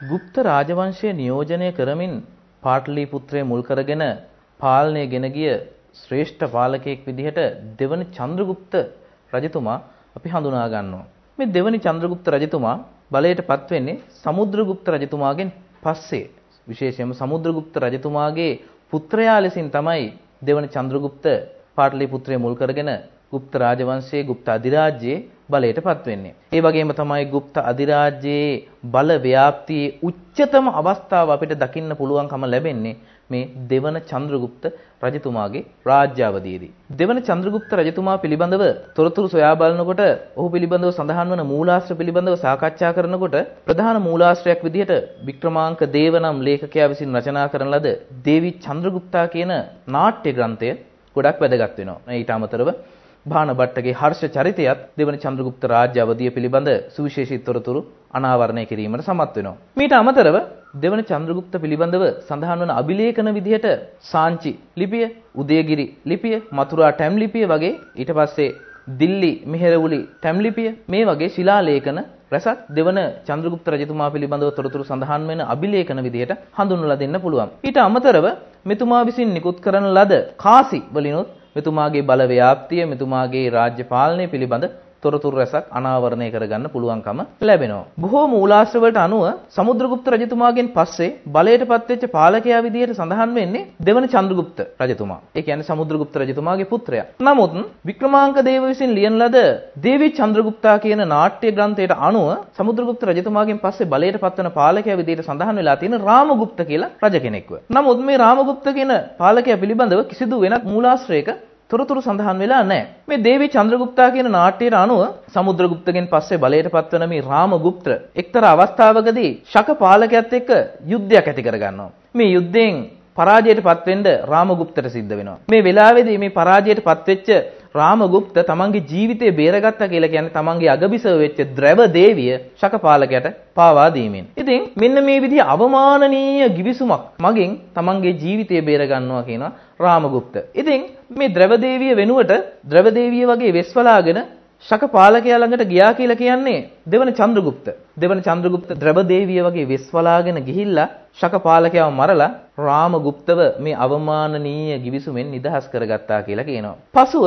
ගුප්ත රාජවංශය නියෝජනය කරමින් පාටලීපුත්‍රය මුල් කරගෙන පාලනය ගෙන ගිය ශ්‍රේෂ්ඨ පාලකයෙක් විදිහට දෙවන චන්ද්‍රගුප්ත රජතුමා අපි හඳුනා ගන්නවා. මේ දෙවනි චන්ද්‍රගුප්ත රජතුමා බලයට පත් වෙන්නේ සමුද්‍රගුප්ත රජතුමාගෙන් පස්සේ. විශේෂයෙන්ම සමුද්‍රගුප්ත රජතුමාගේ පුත්‍රයා ලෙසින් තමයි දෙවන චන්ද්‍රගුප්ත පාටලිපුත්‍රය මුල් කරගෙන ගුප්ත රාජවංශයේ ගුප්ත අධිරාජ්‍යයේ බලයටපත් වෙන්නේ. ඒ වගේම තමයි ගුප්ත අධිරාජ්‍යයේ බල ව්‍යාප්තියේ උච්චතම අවස්ථාව අපිට දකින්න පුළුවන්කම ලැබෙන්නේ මේ දෙවන චන්ද්‍රගුප්ත රජතුමාගේ රාජ්‍යාවධියේදී. දෙවන චන්ද්‍රගුප්ත රජතුමා පිළිබඳව තොරතුරු සොයා බලනකොට ඔහු පිළිබඳව සඳහන් වන මූලාශ්‍ර පිළිබඳව සාකච්ඡා කරනකොට ප්‍රධාන මූලාශ්‍රයක් විදිහට වික්‍රමාංක දේව නම් ලේඛකයා විසින් රචනා කරන ලද දේවි චන්ද්‍රගුප්තා කියන නාට්‍ය ග්‍රන්ථය ගොඩක් වැදගත් වෙනවා. ඊට අමතරව භාන භට්ටගේ හර්ෂ චරිතයත් දෙවන චන්ද්‍රගුප්ත රාජ්‍ය අවධිය පිළිබඳ සුවිශේෂී තොරතුරු අනාවරණය කිරීමට සමත් වෙනවා. මීට අමතරව දෙවන චන්ද්‍රගුප්ත පිළිබඳව සඳහන් වන අභිලේඛන විදිහට සාංචි ලිපිය, උදයගිරි ලිපිය, මතුරා ටැම් ලිපිය වගේ ඊට පස්සේ දිල්ලි මෙහෙරවුලි ටැම් ලිපිය මේ වගේ ශිලා ලේඛන රසක් දෙවන චන්ද්‍රගුප්ත රජතුමා පිළිබඳව තොරතුරු සඳහන් වෙන අභිලේඛන විදිහට හඳුන්වලා දෙන්න පුළුවන්. ඊට අමතරව මෙතුමා විසින් නිකුත් කරන ලද කාසි වලිනුත් මෙතුමාගේ බල ව්‍යාප්තිය මෙතුමාගේ රාජ්‍ය පාලනය පිළිබඳ තොරතුරු රැසක් අනාවරණය කරගන්න පුළුවන්කම ලැබෙනවා. බොහෝ මූලාශ්‍ර වලට අනුව සමුද්‍රගුප්ත රජතුමාගෙන් පස්සේ බලයටපත් වෙච්ච පාලකයා විදිහට සඳහන් වෙන්නේ දෙවන චන්ද්‍රගුප්ත රජතුමා. ඒ කියන්නේ සමුද්‍රගුප්ත රජතුමාගේ පුත්‍රයා. නමුත් වික්‍රමාංක දේව විසින් ලියන ලද දේවි චන්ද්‍රගුප්තා කියන නාට්‍ය ග්‍රන්ථයට අනුව සමුද්‍රගුප්ත රජතුමාගෙන් පස්සේ බලයටපත් වෙන පාලකයා විදිහට සඳහන් වෙලා තියෙන රාමගුප්ත කියලා රජ කෙනෙක්ව. නමුත් මේ රාමගුප්ත කියන පාලකයා පිළිබඳව කිසිදු වෙනත් මූලාශ්‍රයක තොරතුරු සඳහන් වෙලා නැහැ. මේ දේවි චන්ද්‍රගුප්තා කියන නාට්‍යයට අනුව සමුද්‍රගුප්තගෙන් පස්සේ බලයට පත්වන මේ රාමගුප්ත එක්තරා අවස්ථාවකදී ශක පාලකයාත් එක්ක යුද්ධයක් ඇති කරගන්නවා. මේ යුද්ධයෙන් පරාජයට පත්වෙන්න රාමගුප්තට සිද්ධ වෙනවා. මේ වෙලාවේදී මේ පරාජයට පත්වෙච්ච රාමගුප්ත තමන්ගේ ජීවිතේ බේරගත්තා කියලා කියන්නේ තමන්ගේ අගබිසව වෙච්ච ද්‍රව දේවිය ශකපාලකයට පාවා දීමෙන්. ඉතින් මෙන්න මේ විදිහ අවමානනීය givisුමක් මගින් තමන්ගේ ජීවිතය බේරගන්නවා කියනවා රාමගුප්ත. ඉතින් මේ ද්‍රව දේවිය වෙනුවට ද්‍රව දේවිය වගේ වෙස්වලාගෙන ශකපාලකයා ළඟට ගියා කියලා කියන්නේ දෙවන චන්ද්‍රගුප්ත. දෙවන චන්ද්‍රගුප්ත ද්‍රවදේවිය වගේ වෙස්වලාගෙන ගිහිල්ලා ශකපාලකයාව මරලා රාමගුප්තව මේ අවමානනීය givisුමෙන් නිදහස් කරගත්තා කියලා කියනවා. පසුව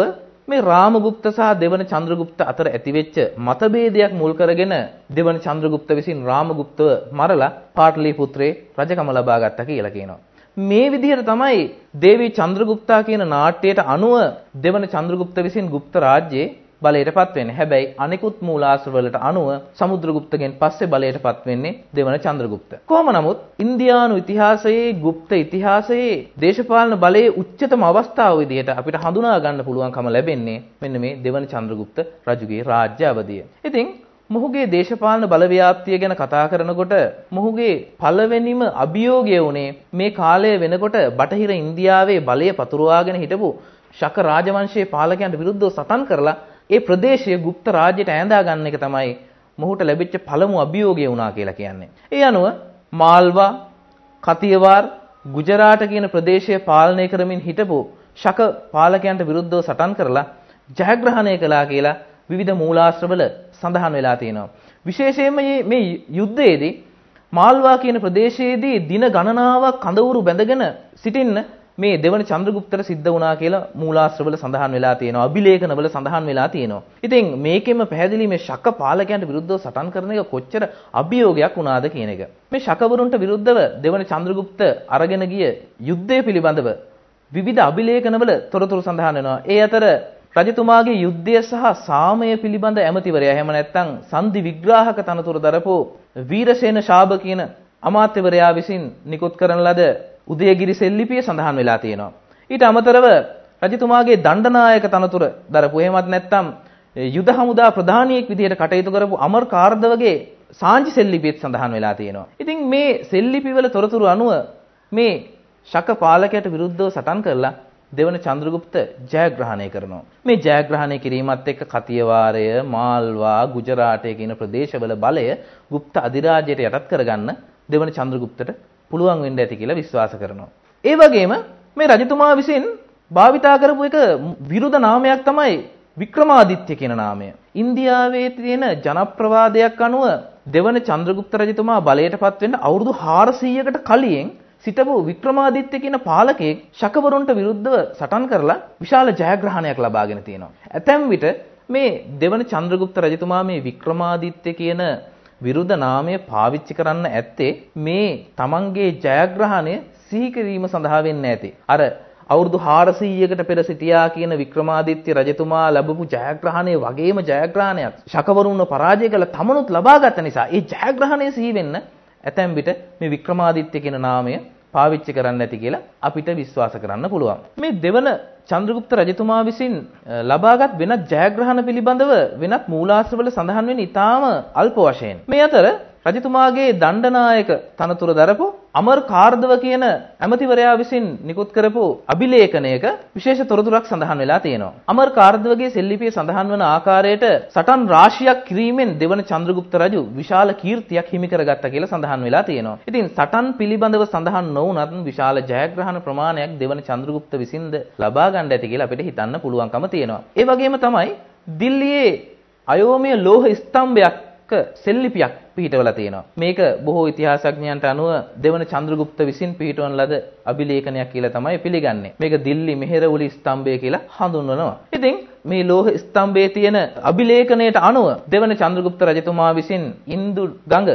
මේ රාමගුප්ත සහ දෙවන චන්ද්‍රගුප්ත අතර ඇතිවෙච්ච මතභේදයක් මුල් කරගෙන දෙවන චන්ද්‍රගුප්ත විසින් රාමගුප්තව මරලා පාටලිපුත්‍රේ රජකම ලබා ගත්තා කියලා කියනවා. මේ විදිහට තමයි දේවී චන්ද්‍රගුප්තා කියන නාට්‍යයට අනුව දෙවන චන්ද්‍රගුප්ත විසින් ගුප්ත රාජ්‍යයේ බලයටපත් වෙන්නේ. හැබැයි අනිකුත් මූලාශ්‍ර වලට අනුව සමුද්‍රගුප්තගෙන් පස්සේ බලයටපත් වෙන්නේ දෙවන චන්ද්‍රගුප්ත. කොහොම නමුත් ඉන්දියානු ඉතිහාසයේ ගුප්ත ඉතිහාසයේ දේශපාලන බලයේ උච්චතම අවස්ථාව විදිහට අපිට හඳුනා ගන්න පුළුවන්කම ලැබෙන්නේ මෙන්න මේ දෙවන චන්ද්‍රගුප්ත රජුගේ රාජ්‍ය අවධිය. ඉතින් මොහුගේ දේශපාලන බලව්‍යාප්තිය ගැන කතා කරනකොට මොහුගේ පළවෙනිම අභියෝගය වුණේ මේ කාලය වෙනකොට බටහිර ඉන්දියාවේ බලය පතුරවාගෙන හිටපු ශක රාජවංශයේ පාලකයන්ට විරුද්ධව සටන් කරලා ඒ ප්‍රදේශය গুপ্ත රාජ්‍යයට ඈඳා ගන්න එක තමයි මොහුට ලැබිච්ච පළමු අභියෝගය වුණා කියලා කියන්නේ. ඒ අනුව මාල්වා, කතියවාර්, ගුජරාට කියන ප්‍රදේශය පාලනය කරමින් හිටපු ශක පාලකයන්ට විරුද්ධව සටන් කරලා ජයග්‍රහණය කළා කියලා විවිධ මූලාශ්‍රවල සඳහන් වෙලා තියෙනවා. විශේෂයෙන්ම මේ යුද්ධයේදී මාල්වා කියන ප්‍රදේශයේදී දින ගණනාවක් කඳවුරු බැඳගෙන සිටින්න මේ දෙවන චන්ද්‍රගුප්තට සිද්ධ වුණා කියලා මූලාශ්‍රවල සඳහන් වෙලා තියෙනවා. අභිලේඛනවල සඳහන් වෙලා තියෙනවා. ඉතින් මේකෙම පැහැදිලි මේ ශක පාලකයන්ට විරුද්ධව සටන් කරන එක කොච්චර අභියෝගයක් වුණාද කියන එක. මේ ශකවරුන්ට විරුද්ධව දෙවන චන්ද්‍රගුප්ත අරගෙන ගිය යුද්ධය පිළිබඳව විවිධ අභිලේඛනවල තොරතුරු සඳහන් වෙනවා. ඒ අතර රජතුමාගේ යුද්ධය සහ සාමය පිළිබඳ ඇමතිවරයා එහෙම නැත්නම් සන්ධි විග්‍රාහක තනතුරු දරපු වීරසේන ශාබ කියන අමාත්‍යවරයා විසින් නිකුත් කරන ලද උදයගිරි සෙල්ලිපිය සඳහන් වෙලා තියෙනවා. ඊට අමතරව රජතුමාගේ දණ්ඩනායක තනතුර දරපු එහෙමත් නැත්නම් යුද හමුදා ප්‍රධානියෙක් විදිහට කටයුතු කරපු අමර් කාර්දවගේ සාංචි සෙල්ලිපියත් සඳහන් වෙලා තියෙනවා. ඉතින් මේ සෙල්ලිපිවල තොරතුරු අනුව මේ ශක පාලකයට විරුද්ධව සටන් කරලා දෙවන චන්ද්‍රගුප්ත ජයග්‍රහණය කරනවා. මේ ජයග්‍රහණය කිරීමත් එක්ක කතියවාරය, මාල්වා, ගුජරාටය කියන ප්‍රදේශවල බලය ගුප්ත අධිරාජ්‍යයට යටත් කරගන්න දෙවන චන්ද්‍රගුප්තට පුළුවන් වෙන්න ඇති කියලා විශ්වාස කරනවා. ඒ වගේම මේ රජතුමා විසින් භාවිතා කරපු එක විරුද්ධ නාමයක් තමයි වික්‍රමාදිත්‍ය කියන නාමය. ඉන්දියාවේ තියෙන ජනප්‍රවාදයක් අනුව දෙවන චන්ද්‍රගුප්ත රජතුමා බලයටපත් වෙන්න අවුරුදු 400කට කලින් සිටපු වික්‍රමාදිත්‍ය කියන පාලකයෙක් ශකවරුන්ට විරුද්ධව සටන් කරලා විශාල ජයග්‍රහණයක් ලබාගෙන තියෙනවා. ඇතැම් විට මේ දෙවන චන්ද්‍රගුප්ත රජතුමා මේ වික්‍රමාදිත්‍ය කියන විරුද්ධ නාමය පාවිච්චි කරන්න ඇත්තේ මේ තමන්ගේ ජයග්‍රහණය සිහි කිරීම සඳහා වෙන්නේ නැති. අර අවුරුදු 400කට පෙර සිටියා කියන වික්‍රමාදිත්‍ය රජතුමා ලැබපු ජයග්‍රහණය වගේම ජයග්‍රහණයක් ශකවරුන්ව පරාජය කළ තමනුත් ලබාගත් නිසා ඒ ජයග්‍රහණය සිහි වෙන්න ඇතැම් විට මේ වික්‍රමාදිත්‍ය කියන නාමය පාවිච්චි කරන්න ඇති කියලා අපිට විශ්වාස කරන්න පුළුවන්. මේ දෙවන චන්ද්‍රගුප්ත රජතුමා විසින් ලබාගත් වෙනත් ජයග්‍රහණ පිළිබඳව වෙනත් මූලාශ්‍රවල සඳහන් වෙන ඉතාම අල්ප වශයෙන්. මේ අතර රජතුමාගේ දණ්ඩනායක තනතුර දරපු අමර් කාර්දව කියන ඇමතිවරයා විසින් නිකුත් කරපු අභිලේඛනයක විශේෂ තොරතුරක් සඳහන් වෙලා තියෙනවා. අමර් කාර්දවගේ සෙල්ලිපියේ සඳහන් වන ආකාරයට සටන් රාශියක් කිරීමෙන් දෙවන චන්ද්‍රගුප්ත රජු විශාල කීර්තියක් හිමි කරගත්තා කියලා සඳහන් වෙලා තියෙනවා. ඉතින් සටන් පිළිබඳව සඳහන් නොවුනත් විශාල ජයග්‍රහණ ප්‍රමාණයක් දෙවන චන්ද්‍රගුප්ත විසින්ද ලබා ගන්න ඇති කියලා අපිට හිතන්න පුළුවන්කම තියෙනවා. ඒ වගේම තමයි දිල්ලියේ අයෝමය ලෝහ ස්තම්භයක් සෙල්ලිපියක් පිහිටවලා තියෙනවා. මේක බොහෝ ඉතිහාසඥයන්ට අනුව දෙවන චන්ද්‍රගුප්ත විසින් පිහිටවන ලද අභිලේඛනයක් කියලා තමයි පිළිගන්නේ. මේක දිල්ලි මෙහෙරවුලි ස්තම්භය කියලා හඳුන්වනවා. ඉතින් මේ ලෝහ ස්තම්භයේ තියෙන අභිලේඛනයට අනුව දෙවන චන්ද්‍රගුප්ත රජතුමා විසින් ඉන්දු ගඟ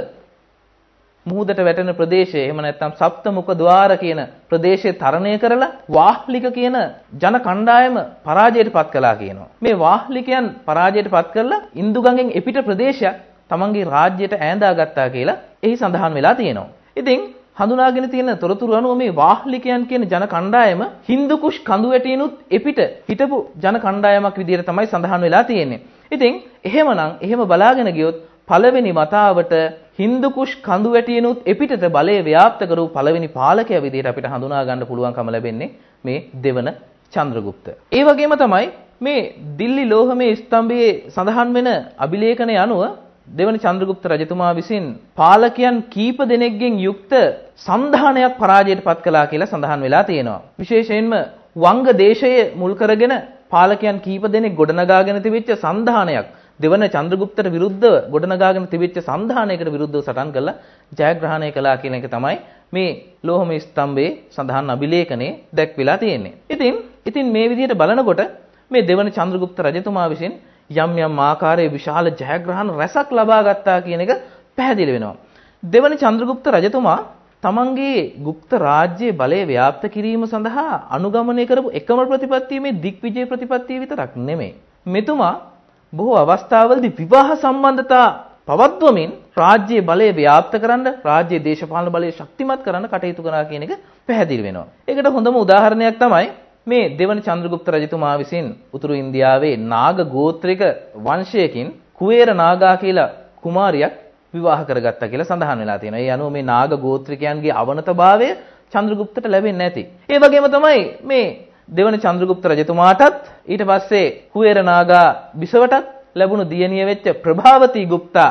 මුහුදට වැටෙන ප්‍රදේශය එහෙම නැත්නම් සප්තමුඛ ద్వාර කියන ප්‍රදේශය තරණය කරලා වාහ්ලික කියන ජන කණ්ඩායම පරාජයට පත් කළා කියනවා. මේ වාහ්ලිකයන් පරාජයට පත් කරලා ඉන්දු ගඟෙන් එපිට ප්‍රදේශයක් තමන්ගේ රාජ්‍යයට ඈඳාගත්තා කියලා එහි සඳහන් වෙලා තියෙනවා. ඉතින් හඳුනාගෙන තියෙන තොරතුරු අනුව මේ වාහ්ලිකයන් කියන ජන කණ්ඩායම හින්දු කුෂ් කඳු වැටිනුත් එපිට හිටපු ජන කණ්ඩායමක් විදිහට තමයි සඳහන් වෙලා තියෙන්නේ. ඉතින් එහෙමනම් එහෙම බලාගෙන ගියොත් පළවෙනි වතාවට හින්දු කුෂ් කඳු වැටිනුත් එපිටට බලය ව්‍යාප්ත කරු පළවෙනි පාලකයා විදිහට අපිට හඳුනා ගන්න පුළුවන්කම ලැබෙන්නේ මේ දෙවන චන්ද්‍රගුප්ත. ඒ වගේම තමයි මේ දිල්ලි ලෝහමේ ස්තම්භයේ සඳහන් වෙන අභිලේඛනය අනුව දෙවන චන්ද්‍රගුප්ත රජතුමා විසින් පාලකයන් කීප දෙනෙක්ගෙන් යුක්ත සන්ධානයක් පරාජයට පත් කළා කියලා සඳහන් වෙලා තියෙනවා. විශේෂයෙන්ම වංග දේශයේ මුල් කරගෙන පාලකයන් කීප දෙනෙක් ගොඩනගාගෙන තිබිච්ච සන්ධානයක් දෙවන චන්ද්‍රගුප්තට විරුද්ධව ගොඩනගාගෙන තිබිච්ච සන්ධානයකට විරුද්ධව සටන් කළා ජයග්‍රහණය කළා කියන එක තමයි මේ ලෝහම ස්තම්භයේ සඳහන් අභිලේඛනයේ දැක්විලා තියෙන්නේ. ඉතින් ඉතින් මේ විදිහට බලනකොට මේ දෙවන චන්ද්‍රගුප්ත රජතුමා විසින් යම් යම් ආකාරයේ විශාල ජයග්‍රහණ රැසක් ලබා ගත්තා කියන එක පැහැදිලි වෙනවා. දෙවන චන්ද්‍රගුප්ත රජතුමා තමන්ගේ গুপ্ত රාජ්‍යයේ බලය ව්‍යාප්ත කිරීම සඳහා අනුගමනය කරපු එකම ප්‍රතිපත්තිය මේ දිග්විජය ප්‍රතිපත්තිය විතරක් නෙමෙයි. මෙතුමා බොහෝ අවස්ථාවලදී විවාහ සම්බන්ධතා පවත්වමින් රාජ්‍යයේ බලය ව්‍යාප්ත කරන්න, රාජ්‍යයේ දේශපාලන බලය ශක්තිමත් කරන්න කටයුතු කරා කියන එක පැහැදිලි වෙනවා. ඒකට හොඳම උදාහරණයක් තමයි මේ දෙවන චන්ද්‍රගුප්ත රජතුමා විසින් උතුරු ඉන්දියාවේ නාග ගෝත්‍රික වංශයකින් කුවේර නාගා කියලා කුමාරියක් විවාහ කරගත්තා කියලා සඳහන් වෙලා තියෙනවා. ඒ අනුව මේ නාග ගෝත්‍රිකයන්ගේ අවනතභාවය චන්ද්‍රගුප්තට ලැබෙන්නේ නැති. ඒ වගේම තමයි මේ දෙවන චන්ද්‍රගුප්ත රජතුමාටත් ඊට පස්සේ කුවේර නාගා බිසවටත් ලැබුණු දියණිය වෙච්ච ප්‍රභාවති ගුප්තා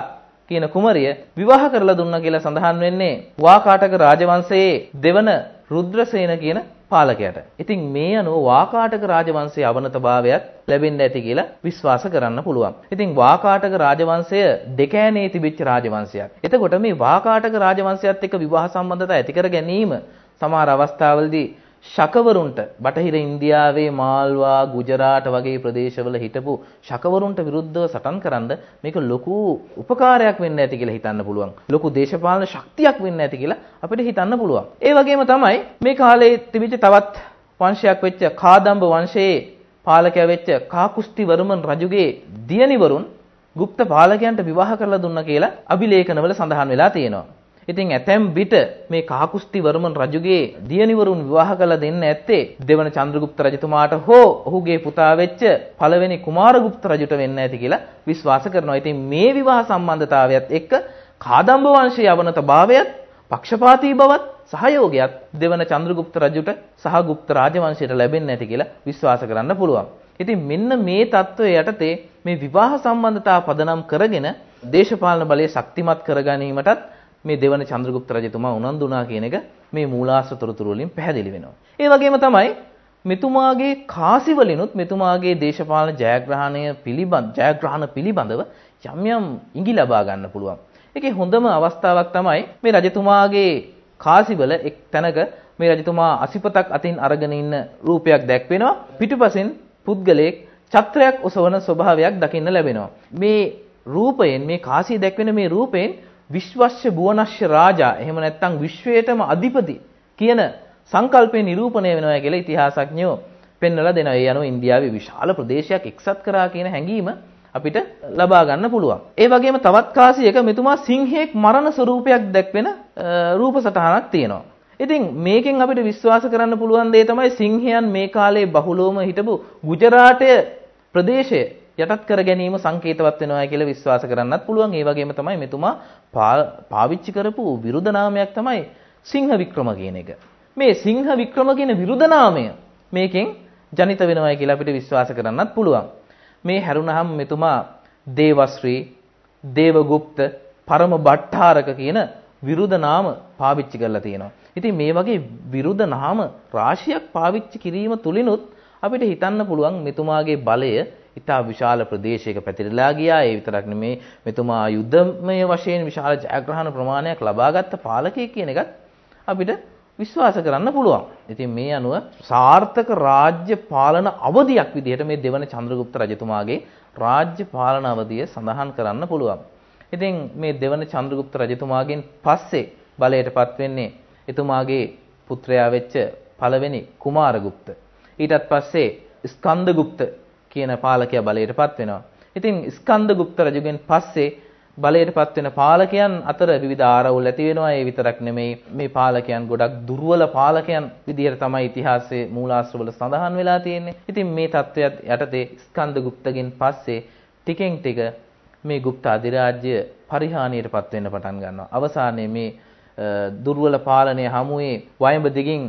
කියන කුමරිය විවාහ කරලා දුන්නා කියලා සඳහන් වෙන්නේ වාකාටක රාජවංශයේ දෙවන රුද්‍රසේන කියන පාලකයාට. ඉතින් මේ අනුව වාකාටක රාජවංශයේ අවනතභාවයක් ලැබෙන්න ඇති කියලා විශ්වාස කරන්න පුළුවන්. ඉතින් වාකාටක රාජවංශය දෙකෑනේ තිබිච්ච රාජවංශයක්. එතකොට මේ වාකාටක රාජවංශයත් එක්ක විවාහ සම්බන්ධතා ඇති කර ගැනීම සමහර අවස්ථාවලදී ශකවරුන්ට බටහිර ඉන්දියාවේ මාල්වා ගුජරාට වගේ ප්‍රදේශවල හිටපු ශකවරුන්ට විරුද්ධව සටන් කරන්න මේක ලොකු උපකාරයක් වෙන්න ඇති කියලා හිතන්න පුළුවන්. ලොකු දේශපාලන ශක්තියක් වෙන්න ඇති කියලා අපිට හිතන්න පුළුවන්. ඒ වගේම තමයි මේ කාලේ තිබිච්ච තවත් වංශයක් වෙච්ච කාදම්බ වංශයේ පාලකයා වෙච්ච කාකුස්ති වර්මන් රජුගේ දියණිවරුන් ගුප්ත පාලකයන්ට විවාහ කරලා දුන්නා කියලා අභිලේඛනවල සඳහන් වෙලා තියෙනවා. ඉතින් ඇතැම් විට මේ කහකුස්ති වර්මන් රජුගේ දියණිවරුන් විවාහ කළ දෙන්න ඇත්තේ දෙවන චන්ද්‍රගුප්ත රජතුමාට හෝ ඔහුගේ පුතා වෙච්ච පළවෙනි කුමාරගුප්ත රජුට වෙන්න ඇති කියලා විශ්වාස කරනවා. ඉතින් මේ විවාහ සම්බන්ධතාවයත් එක්ක කාදම්බ වංශයේ අවනතභාවයත් පක්ෂපාතී බවත් සහයෝගයත් දෙවන චන්ද්‍රගුප්ත රජුට සහ ගුප්ත රාජවංශයට ලැබෙන්නේ නැති කියලා විශ්වාස කරන්න පුළුවන්. ඉතින් මෙන්න මේ தত্ত্বය යටතේ මේ විවාහ සම්බන්ධතාව පදනම් කරගෙන දේශපාලන බලය ශක්තිමත් කරගැනීමටත් මේ දෙවන චන්ද්‍රගුප්ත රජතුමා උනන්දු වුණා කියන එක මේ මූලාශ්‍ර තොරතුරු වලින් පැහැදිලි වෙනවා. ඒ වගේම තමයි මෙතුමාගේ කාසි වලිනුත් මෙතුමාගේ දේශපාලන ජයග්‍රහණය පිළිබඳ ජයග්‍රහණ පිළිබඳව යම් යම් ඉඟි ලබා ගන්න පුළුවන්. ඒකේ හොඳම අවස්ථාවක් තමයි මේ රජතුමාගේ කාසිවල එක් තැනක මේ රජතුමා අසිපතක් අතින් අරගෙන ඉන්න රූපයක් දැක්වෙනවා. පිටුපසින් පුද්ගලයෙක් ඡත්‍රයක් ඔසවන ස්වභාවයක් දකින්න ලැබෙනවා. මේ රූපයෙන් මේ කාසිය දැක්වෙන මේ රූපයෙන් විශ්වස්ය බුවනස්ය රාජා එහෙම නැත්නම් විශ්වයටම අධිපති කියන සංකල්පය නිරූපණය වෙනවා කියලා ඉතිහාසඥයෝ පෙන්වලා දෙනවා. ඒ අනුව ඉන්දියාවේ විශාල ප්‍රදේශයක් එක්සත් කරා කියන හැඟීම අපිට ලබා ගන්න පුළුවන්. ඒ වගේම තවත් කාසියක මෙතුමා සිංහෙක් මරණ ස්වරූපයක් දැක්වෙන රූප සටහනක් තියෙනවා. ඉතින් මේකෙන් අපිට විශ්වාස කරන්න පුළුවන් දේ තමයි සිංහයන් මේ කාලේ බහුලවම හිටපු ගුජරාටය ප්‍රදේශය යටත් කර ගැනීම සංකේතවත් වෙනවා කියලා විශ්වාස කරන්නත් පුළුවන්. ඒ වගේම තමයි මෙතුමා පාවිච්චි කරපු විරුද්ධ නාමයක් තමයි සිංහ වික්‍රම කියන එක. මේ සිංහ වික්‍රම කියන විරුද්ධ නාමය මේකෙන් ජනිත වෙනවා කියලා අපිට විශ්වාස කරන්නත් පුළුවන්. මේ හැරුණහම මෙතුමා දේවශ්‍රී, දේවගුප්ත, පරම බට්ටාරක කියන විරුද්ධ නාම පාවිච්චි කරලා තියෙනවා. ඉතින් මේ වගේ විරුද්ධ නාම රාශියක් පාවිච්චි කිරීම තුලිනුත් අපිට හිතන්න පුළුවන් මෙතුමාගේ බලය ඉතා විශාල ප්‍රදේශයක පැතිරලා ගියා. ඒ විතරක් නෙමේ මෙතුමා යුද්ධමය වශයෙන් විශාල ජයග්‍රහණ ප්‍රමාණයක් ලබාගත් පාලකයෙක් කියන එකත් අපිට විශ්වාස කරන්න පුළුවන්. ඉතින් මේ අනුව සාර්ථක රාජ්‍ය පාලන අවධියක් විදිහට මේ දෙවන චන්ද්‍රගුප්ත රජතුමාගේ රාජ්‍ය පාලන අවධිය සඳහන් කරන්න පුළුවන්. ඉතින් මේ දෙවන චන්ද්‍රගුප්ත රජතුමාගෙන් පස්සේ බලයටපත් වෙන්නේ එතුමාගේ පුත්‍රයා වෙච්ච පළවෙනි කුමාරගුප්ත. ඊටත් පස්සේ ස්කන්දගුප්ත කියන පාලකයා බලයටපත් වෙනවා. ඉතින් ස්කන්දගුප්ත රජුගෙන් පස්සේ බලයටපත් වෙන පාලකයන් අතර විවිධ ආරවුල් ඇති වෙනවා. ඒ විතරක් නෙමෙයි මේ පාලකයන් ගොඩක් දුර්වල පාලකයන් විදිහට තමයි ඉතිහාසයේ මූලාශ්‍රවල සඳහන් වෙලා තියෙන්නේ. ඉතින් මේ தත්වයට යටතේ ස්කන්දගුප්තගෙන් පස්සේ ටිකෙන් ටික මේ ගුප්ත අධිරාජ්‍ය පරිහානියටපත් වෙන්න පටන් ගන්නවා. අවසානයේ මේ දුර්වල පාලනය හමුවේ වයඹ දිගින්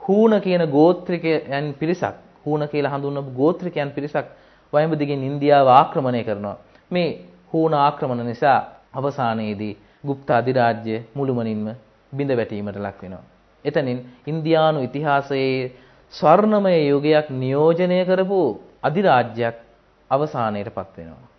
හූන කියන ගෝත්‍රිකයන් පිරිසක් හූන කියලා හඳුන්වපු ගෝත්‍රිකයන් පිරිසක් වයඹ දිගින් ඉන්දියාව ආක්‍රමණය කරනවා. මේ හූන ආක්‍රමණ නිසා අවසානයේදී ගුප්ත අධිරාජ්‍ය මුළුමනින්ම බිඳ වැටීමට ලක් වෙනවා. එතනින් ඉන්දියානු ඉතිහාසයේ ස්වර්ණමය යුගයක් නියෝජනය කරපු අධිරාජ්‍යයක් අවසානයටපත් වෙනවා.